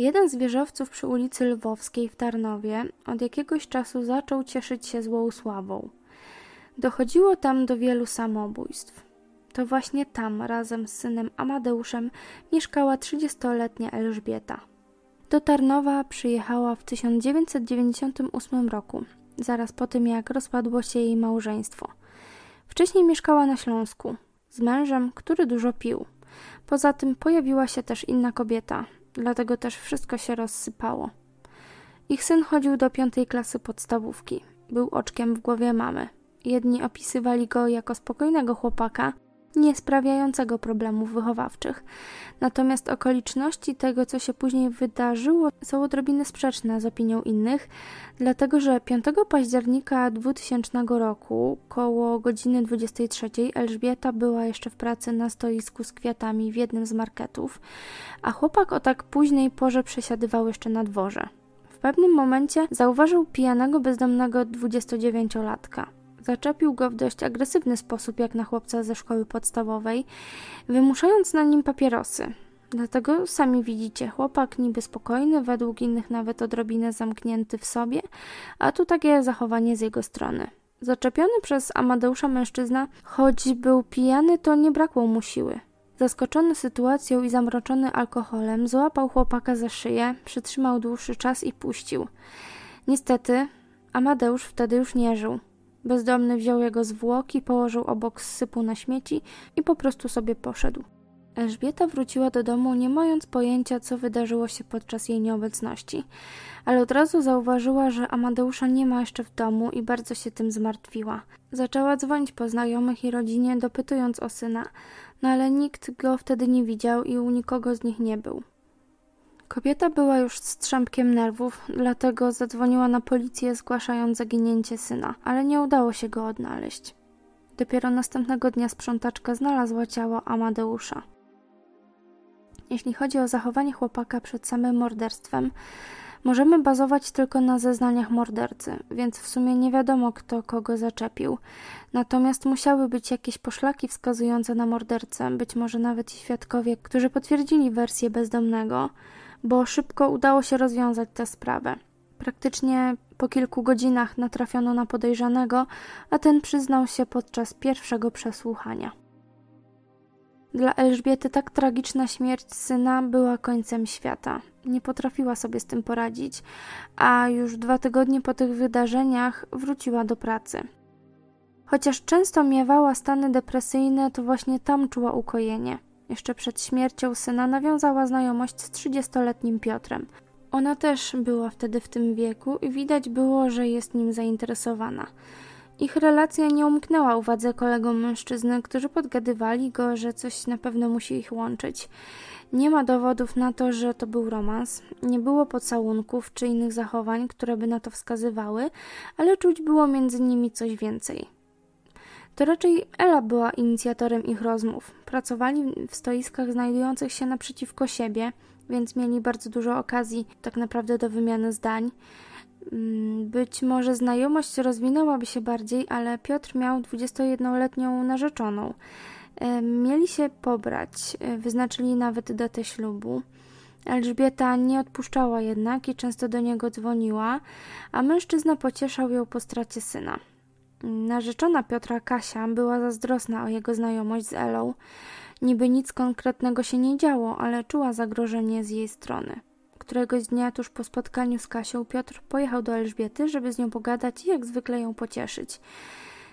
Jeden z wieżowców przy ulicy Lwowskiej w Tarnowie od jakiegoś czasu zaczął cieszyć się złą sławą. Dochodziło tam do wielu samobójstw. To właśnie tam razem z synem Amadeuszem mieszkała 30-letnia Elżbieta. Do Tarnowa przyjechała w 1998 roku, zaraz po tym jak rozpadło się jej małżeństwo. Wcześniej mieszkała na Śląsku z mężem, który dużo pił. Poza tym pojawiła się też inna kobieta, dlatego też wszystko się rozsypało. Ich syn chodził do piątej klasy podstawówki. Był oczkiem w głowie mamy. Jedni opisywali go jako spokojnego chłopaka, nie sprawiającego problemów wychowawczych. Natomiast okoliczności tego, co się później wydarzyło, są odrobinę sprzeczne z opinią innych, dlatego że 5 października 2000 roku, koło godziny 23, Elżbieta była jeszcze w pracy na stoisku z kwiatami w jednym z marketów, a chłopak o tak późnej porze przesiadywał jeszcze na dworze. W pewnym momencie zauważył pijanego bezdomnego 29-latka. Zaczepił go w dość agresywny sposób, jak na chłopca ze szkoły podstawowej, wymuszając na nim papierosy. Dlatego sami widzicie, chłopak niby spokojny, według innych nawet odrobinę zamknięty w sobie, a tu takie zachowanie z jego strony. Zaczepiony przez Amadeusza mężczyzna, choć był pijany, to nie brakło mu siły. Zaskoczony sytuacją i zamroczony alkoholem, złapał chłopaka za szyję, przytrzymał dłuższy czas i puścił. Niestety, Amadeusz wtedy już nie żył. Bezdomny wziął jego zwłoki, położył obok sypu na śmieci i po prostu sobie poszedł. Elżbieta wróciła do domu, nie mając pojęcia, co wydarzyło się podczas jej nieobecności, ale od razu zauważyła, że Amadeusza nie ma jeszcze w domu i bardzo się tym zmartwiła. Zaczęła dzwonić po znajomych i rodzinie, dopytując o syna, no ale nikt go wtedy nie widział i u nikogo z nich nie był. Kobieta była już strzępkiem nerwów, dlatego zadzwoniła na policję zgłaszając zaginięcie syna, ale nie udało się go odnaleźć. Dopiero następnego dnia sprzątaczka znalazła ciało Amadeusza. Jeśli chodzi o zachowanie chłopaka przed samym morderstwem, możemy bazować tylko na zeznaniach mordercy, więc w sumie nie wiadomo, kto kogo zaczepił. Natomiast musiały być jakieś poszlaki wskazujące na mordercę, być może nawet i świadkowie, którzy potwierdzili wersję bezdomnego, bo szybko udało się rozwiązać tę sprawę. Praktycznie po kilku godzinach natrafiono na podejrzanego, a ten przyznał się podczas pierwszego przesłuchania. Dla Elżbiety tak tragiczna śmierć syna była końcem świata. Nie potrafiła sobie z tym poradzić, a już dwa tygodnie po tych wydarzeniach wróciła do pracy. Chociaż często miewała stany depresyjne, to właśnie tam czuła ukojenie. Jeszcze przed śmiercią syna nawiązała znajomość z 30-letnim Piotrem. Ona też była wtedy w tym wieku i widać było, że jest nim zainteresowana. Ich relacja nie umknęła uwadze kolegom mężczyzny, którzy podgadywali go, że coś na pewno musi ich łączyć. Nie ma dowodów na to, że to był romans, nie było pocałunków czy innych zachowań, które by na to wskazywały, ale czuć było między nimi coś więcej. To raczej Ela była inicjatorem ich rozmów. Pracowali w stoiskach znajdujących się naprzeciwko siebie, więc mieli bardzo dużo okazji tak naprawdę do wymiany zdań. Mm, być może znajomość rozwinęłaby się bardziej, ale Piotr miał 21-letnią narzeczoną. Mieli się pobrać, e, wyznaczyli nawet datę ślubu. Elżbieta nie odpuszczała jednak i często do niego dzwoniła, a mężczyzna pocieszał ją po stracie syna. Narzeczona Piotra Kasia była zazdrosna o jego znajomość z Elą. Niby nic konkretnego się nie działo, ale czuła zagrożenie z jej strony. Któregoś dnia tuż po spotkaniu z Kasią Piotr pojechał do Elżbiety, żeby z nią pogadać i jak zwykle ją pocieszyć.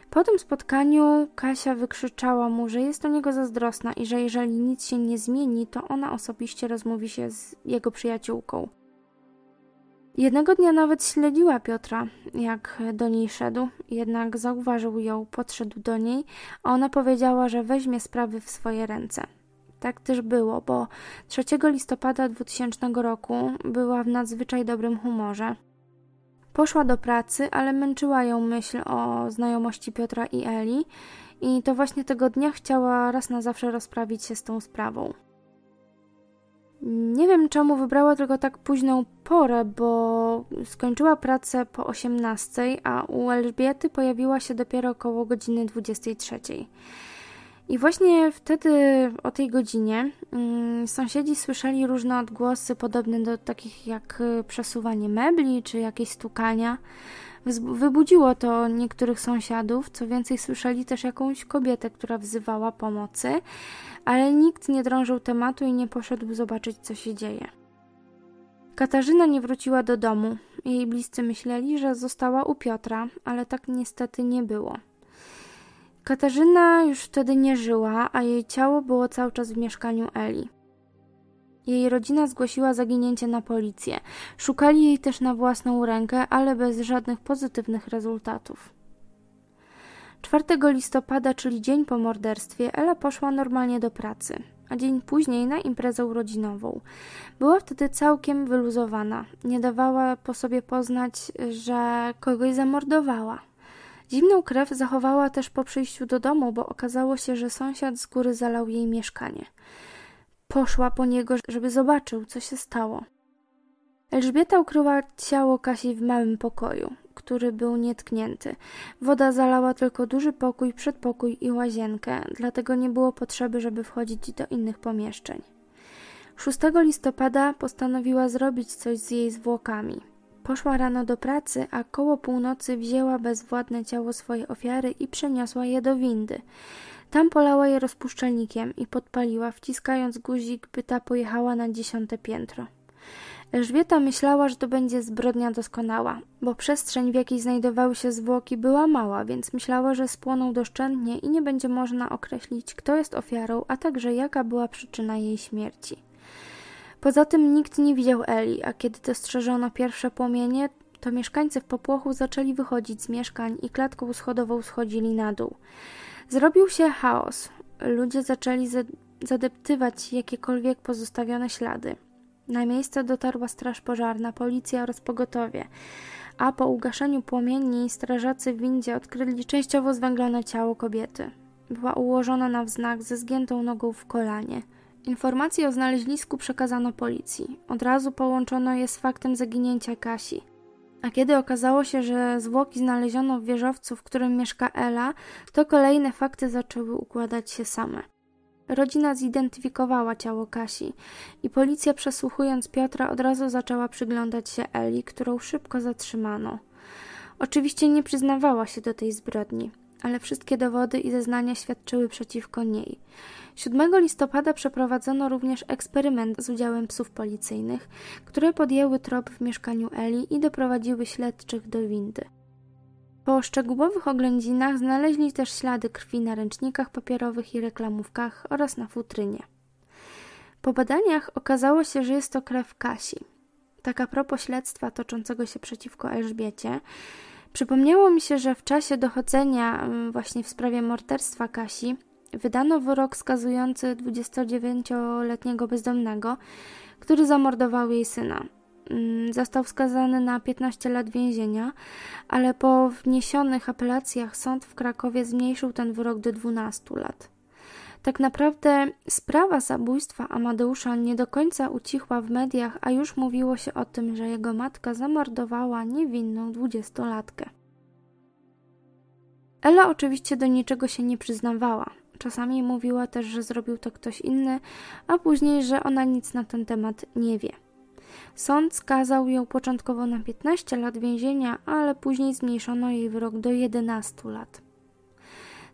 Po tym spotkaniu Kasia wykrzyczała mu, że jest o niego zazdrosna i że jeżeli nic się nie zmieni, to ona osobiście rozmówi się z jego przyjaciółką. Jednego dnia nawet śledziła Piotra, jak do niej szedł, jednak zauważył ją, podszedł do niej, a ona powiedziała, że weźmie sprawy w swoje ręce. Tak też było, bo 3 listopada 2000 roku była w nadzwyczaj dobrym humorze. Poszła do pracy, ale męczyła ją myśl o znajomości Piotra i Eli, i to właśnie tego dnia chciała raz na zawsze rozprawić się z tą sprawą. Czemu wybrała tylko tak późną porę, bo skończyła pracę po 18, a u Elżbiety pojawiła się dopiero około godziny 23. I właśnie wtedy o tej godzinie mm, sąsiedzi słyszeli różne odgłosy podobne do takich jak y, przesuwanie mebli czy jakieś stukania. Wybudziło to niektórych sąsiadów, co więcej słyszeli też jakąś kobietę, która wzywała pomocy, ale nikt nie drążył tematu i nie poszedł zobaczyć, co się dzieje. Katarzyna nie wróciła do domu. Jej bliscy myśleli, że została u Piotra, ale tak niestety nie było. Katarzyna już wtedy nie żyła, a jej ciało było cały czas w mieszkaniu Eli. Jej rodzina zgłosiła zaginięcie na policję. Szukali jej też na własną rękę, ale bez żadnych pozytywnych rezultatów. 4 listopada, czyli dzień po morderstwie, Ela poszła normalnie do pracy, a dzień później na imprezę urodzinową. Była wtedy całkiem wyluzowana. Nie dawała po sobie poznać, że kogoś zamordowała. Dziwną krew zachowała też po przyjściu do domu, bo okazało się, że sąsiad z góry zalał jej mieszkanie. Poszła po niego, żeby zobaczył, co się stało. Elżbieta ukryła ciało Kasi w małym pokoju, który był nietknięty. Woda zalała tylko duży pokój, przedpokój i łazienkę, dlatego nie było potrzeby, żeby wchodzić do innych pomieszczeń. 6 listopada postanowiła zrobić coś z jej zwłokami. Poszła rano do pracy, a koło północy wzięła bezwładne ciało swojej ofiary i przeniosła je do windy. Tam polała je rozpuszczalnikiem i podpaliła, wciskając guzik, by ta pojechała na dziesiąte piętro. Elżbieta myślała, że to będzie zbrodnia doskonała, bo przestrzeń, w jakiej znajdowały się zwłoki, była mała, więc myślała, że spłoną doszczętnie i nie będzie można określić, kto jest ofiarą, a także jaka była przyczyna jej śmierci. Poza tym nikt nie widział Eli, a kiedy dostrzeżono pierwsze płomienie, to mieszkańcy w popłochu zaczęli wychodzić z mieszkań i klatką schodową schodzili na dół. Zrobił się chaos. Ludzie zaczęli zadeptywać jakiekolwiek pozostawione ślady. Na miejsce dotarła straż pożarna, policja oraz pogotowie, a po ugaszeniu płomieni strażacy w windzie odkryli częściowo zwęglone ciało kobiety. Była ułożona na wznak ze zgiętą nogą w kolanie. Informacje o znalezisku przekazano policji. Od razu połączono je z faktem zaginięcia Kasi. A kiedy okazało się, że zwłoki znaleziono w wieżowcu, w którym mieszka Ela, to kolejne fakty zaczęły układać się same. Rodzina zidentyfikowała ciało Kasi i policja przesłuchując Piotra od razu zaczęła przyglądać się Eli, którą szybko zatrzymano. Oczywiście nie przyznawała się do tej zbrodni, ale wszystkie dowody i zeznania świadczyły przeciwko niej. 7 listopada przeprowadzono również eksperyment z udziałem psów policyjnych, które podjęły trop w mieszkaniu Eli i doprowadziły śledczych do windy. Po szczegółowych oględzinach znaleźli też ślady krwi na ręcznikach papierowych i reklamówkach oraz na futrynie. Po badaniach okazało się, że jest to krew Kasi. Tak a propos śledztwa toczącego się przeciwko Elżbiecie, przypomniało mi się, że w czasie dochodzenia mm, właśnie w sprawie morderstwa Kasi wydano wyrok skazujący 29-letniego bezdomnego, który zamordował jej syna. Mm, został skazany na 15 lat więzienia, ale po wniesionych apelacjach sąd w Krakowie zmniejszył ten wyrok do 12 lat. Tak naprawdę sprawa zabójstwa Amadeusza nie do końca ucichła w mediach, a już mówiło się o tym, że jego matka zamordowała niewinną dwudziestolatkę. Ela oczywiście do niczego się nie przyznawała. Czasami mówiła też, że zrobił to ktoś inny, a później, że ona nic na ten temat nie wie. Sąd skazał ją początkowo na 15 lat więzienia, ale później zmniejszono jej wyrok do 11 lat.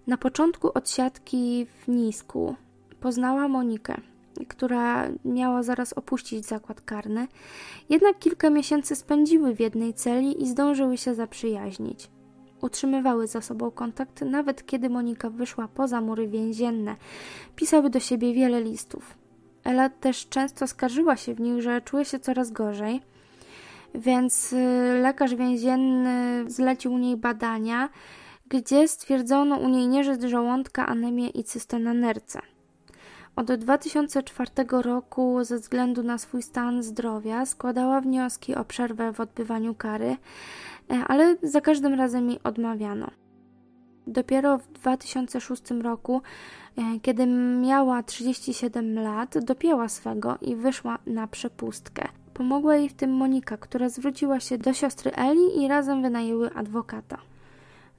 Na początku odsiadki w Nisku poznała Monikę, która miała zaraz opuścić zakład karny, jednak kilka miesięcy spędziły w jednej celi i zdążyły się zaprzyjaźnić. Utrzymywały ze sobą kontakt, nawet kiedy Monika wyszła poza mury więzienne. Pisały do siebie wiele listów. Ela też często skarżyła się w nich, że czuje się coraz gorzej, więc y, lekarz więzienny zlecił niej badania, gdzie stwierdzono u niej nieżyt żołądka, anemię i cystę na nerce. Od 2004 roku ze względu na swój stan zdrowia składała wnioski o przerwę w odbywaniu kary, e, ale za każdym razem jej odmawiano. Dopiero w 2006 roku, e, kiedy miała 37 lat, dopięła swego i wyszła na przepustkę. Pomogła jej w tym Monika, która zwróciła się do siostry Eli i razem wynajęły adwokata.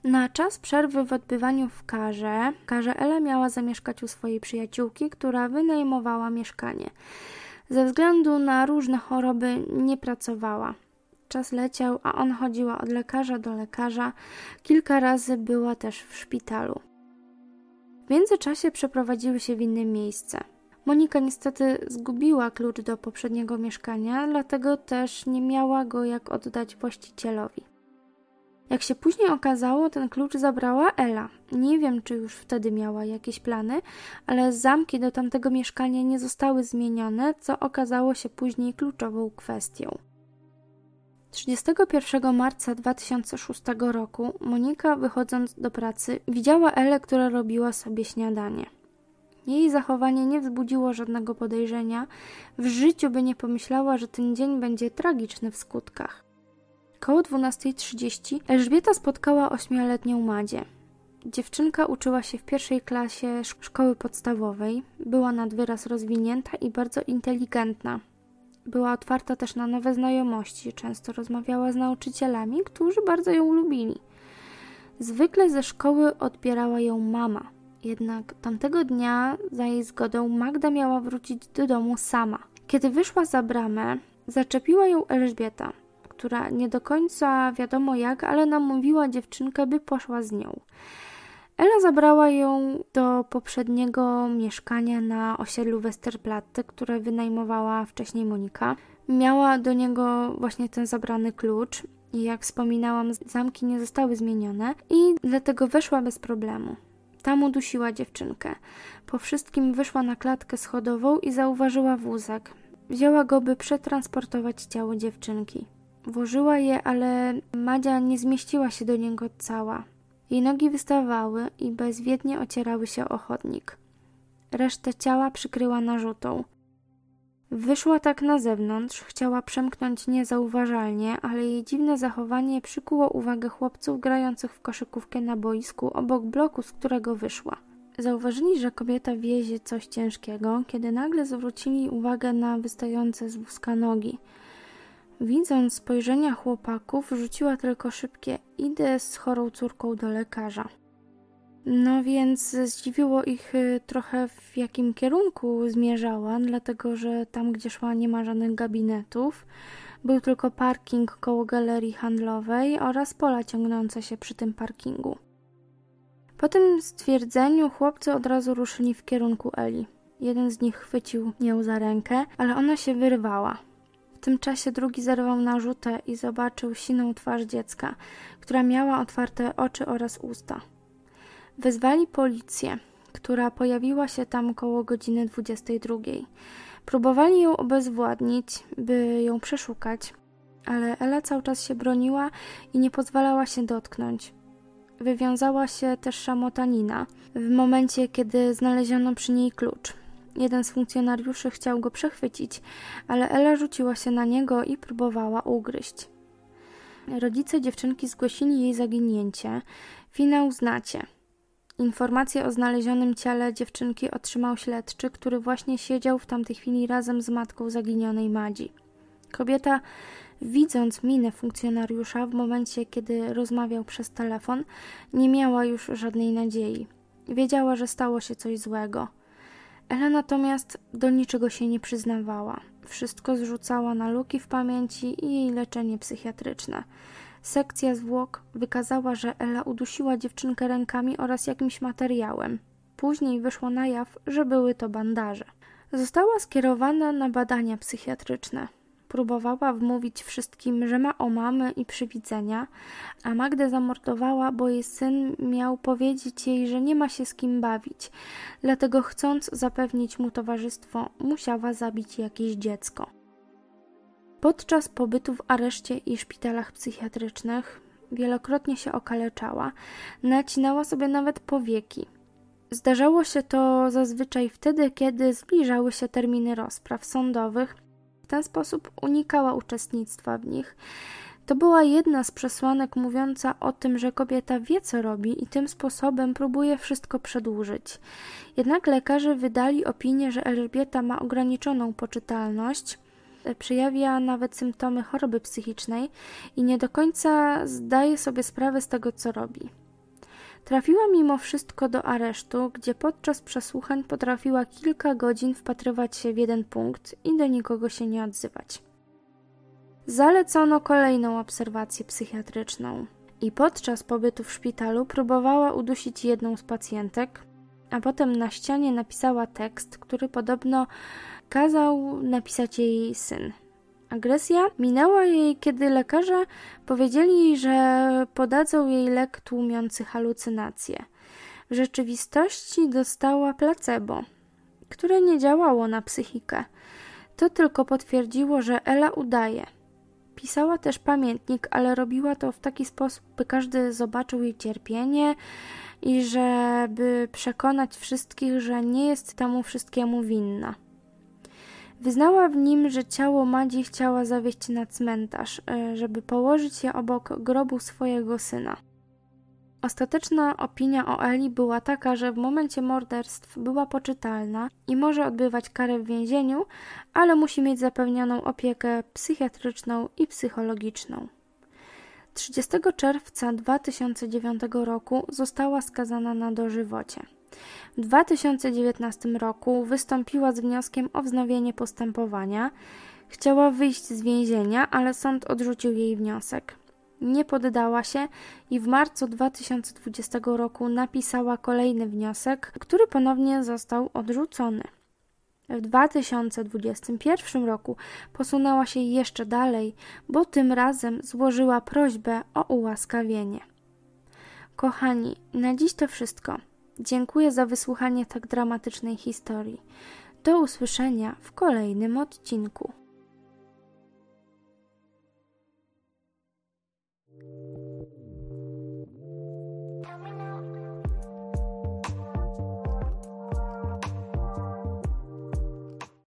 Na czas przerwy w odbywaniu w karze, karze Ela miała zamieszkać u swojej przyjaciółki, która wynajmowała mieszkanie. Ze względu na różne choroby nie pracowała. Czas leciał, a on chodziła od lekarza do lekarza. Kilka razy była też w szpitalu. W międzyczasie przeprowadziły się w inne miejsce. Monika niestety zgubiła klucz do poprzedniego mieszkania, dlatego też nie miała go jak oddać właścicielowi. Jak się później okazało, ten klucz zabrała Ela. Nie wiem, czy już wtedy miała jakieś plany, ale zamki do tamtego mieszkania nie zostały zmienione, co okazało się później kluczową kwestią. 31 marca 2006 roku Monika, wychodząc do pracy, widziała Elę, która robiła sobie śniadanie. Jej zachowanie nie wzbudziło żadnego podejrzenia. W życiu by nie pomyślała, że ten dzień będzie tragiczny w skutkach. Koło 12.30 Elżbieta spotkała ośmioletnią Madzie. Dziewczynka uczyła się w pierwszej klasie szkoły podstawowej, była nad wyraz rozwinięta i bardzo inteligentna. Była otwarta też na nowe znajomości, często rozmawiała z nauczycielami, którzy bardzo ją lubili. Zwykle ze szkoły odbierała ją mama, jednak tamtego dnia, za jej zgodą, Magda miała wrócić do domu sama. Kiedy wyszła za bramę, zaczepiła ją Elżbieta, która nie do końca wiadomo jak, ale namówiła dziewczynkę, by poszła z nią. Ela zabrała ją do poprzedniego mieszkania na osiedlu Westerplatte, które wynajmowała wcześniej Monika. Miała do niego właśnie ten zabrany klucz i jak wspominałam, zamki nie zostały zmienione i dlatego weszła bez problemu. Tam udusiła dziewczynkę. Po wszystkim wyszła na klatkę schodową i zauważyła wózek. Wzięła go, by przetransportować ciało dziewczynki. Włożyła je, ale Madzia nie zmieściła się do niego cała. Jej nogi wystawały i bezwiednie ocierały się o chodnik. Resztę ciała przykryła narzutą. Wyszła tak na zewnątrz, chciała przemknąć niezauważalnie, ale jej dziwne zachowanie przykuło uwagę chłopców grających w koszykówkę na boisku obok bloku, z którego wyszła. Zauważyli, że kobieta wiezie coś ciężkiego, kiedy nagle zwrócili uwagę na wystające z wózka nogi. Widząc spojrzenia chłopaków, rzuciła tylko szybkie: Idę z chorą córką do lekarza. No więc zdziwiło ich y, trochę w jakim kierunku zmierzała, dlatego że tam, gdzie szła, nie ma żadnych gabinetów. Był tylko parking koło galerii handlowej oraz pola ciągnące się przy tym parkingu. Po tym stwierdzeniu chłopcy od razu ruszyli w kierunku Eli. Jeden z nich chwycił ją za rękę, ale ona się wyrwała. Tym czasie drugi zerwał narzutę i zobaczył siną twarz dziecka, która miała otwarte oczy oraz usta. Wezwali policję, która pojawiła się tam koło godziny 22. Próbowali ją obezwładnić, by ją przeszukać, ale Ela cały czas się broniła i nie pozwalała się dotknąć. Wywiązała się też szamotanina w momencie, kiedy znaleziono przy niej klucz. Jeden z funkcjonariuszy chciał go przechwycić, ale Ela rzuciła się na niego i próbowała ugryźć. Rodzice dziewczynki zgłosili jej zaginięcie. Finał znacie. Informację o znalezionym ciele dziewczynki otrzymał śledczy, który właśnie siedział w tamtej chwili razem z matką zaginionej Madzi. Kobieta, widząc minę funkcjonariusza w momencie, kiedy rozmawiał przez telefon, nie miała już żadnej nadziei. Wiedziała, że stało się coś złego. Ela natomiast do niczego się nie przyznawała. Wszystko zrzucała na luki w pamięci i jej leczenie psychiatryczne. Sekcja zwłok wykazała, że Ela udusiła dziewczynkę rękami oraz jakimś materiałem. Później wyszło na jaw, że były to bandaże. Została skierowana na badania psychiatryczne. Próbowała wmówić wszystkim, że ma omamy i przywidzenia, a Magdę zamordowała, bo jej syn miał powiedzieć jej, że nie ma się z kim bawić. Dlatego chcąc zapewnić mu towarzystwo, musiała zabić jakieś dziecko. Podczas pobytu w areszcie i szpitalach psychiatrycznych wielokrotnie się okaleczała, nacinała sobie nawet powieki. Zdarzało się to zazwyczaj wtedy, kiedy zbliżały się terminy rozpraw sądowych. W ten sposób unikała uczestnictwa w nich. To była jedna z przesłanek mówiąca o tym, że kobieta wie, co robi i tym sposobem próbuje wszystko przedłużyć. Jednak lekarze wydali opinię, że Elżbieta ma ograniczoną poczytalność przejawia nawet symptomy choroby psychicznej i nie do końca zdaje sobie sprawę z tego, co robi. Trafiła mimo wszystko do aresztu, gdzie podczas przesłuchań potrafiła kilka godzin wpatrywać się w jeden punkt i do nikogo się nie odzywać. Zalecono kolejną obserwację psychiatryczną i podczas pobytu w szpitalu próbowała udusić jedną z pacjentek, a potem na ścianie napisała tekst, który podobno kazał napisać jej syn. Agresja minęła jej, kiedy lekarze powiedzieli, że podadzą jej lek tłumiący halucynacje. W rzeczywistości dostała placebo, które nie działało na psychikę. To tylko potwierdziło, że Ela udaje. Pisała też pamiętnik, ale robiła to w taki sposób, by każdy zobaczył jej cierpienie i żeby przekonać wszystkich, że nie jest temu wszystkiemu winna. Wyznała w nim, że ciało Madzi chciała zawieźć na cmentarz, e, żeby położyć je obok grobu swojego syna. Ostateczna opinia o Eli była taka, że w momencie morderstw była poczytalna i może odbywać karę w więzieniu, ale musi mieć zapewnioną opiekę psychiatryczną i psychologiczną. 30 czerwca 2009 roku została skazana na dożywocie. W 2019 roku wystąpiła z wnioskiem o wznowienie postępowania. Chciała wyjść z więzienia, ale sąd odrzucił jej wniosek. Nie poddała się i w marcu 2020 roku napisała kolejny wniosek, który ponownie został odrzucony. W 2021 roku posunęła się jeszcze dalej, bo tym razem złożyła prośbę o ułaskawienie. Kochani, na dziś to wszystko. Dziękuję za wysłuchanie tak dramatycznej historii. Do usłyszenia w kolejnym odcinku.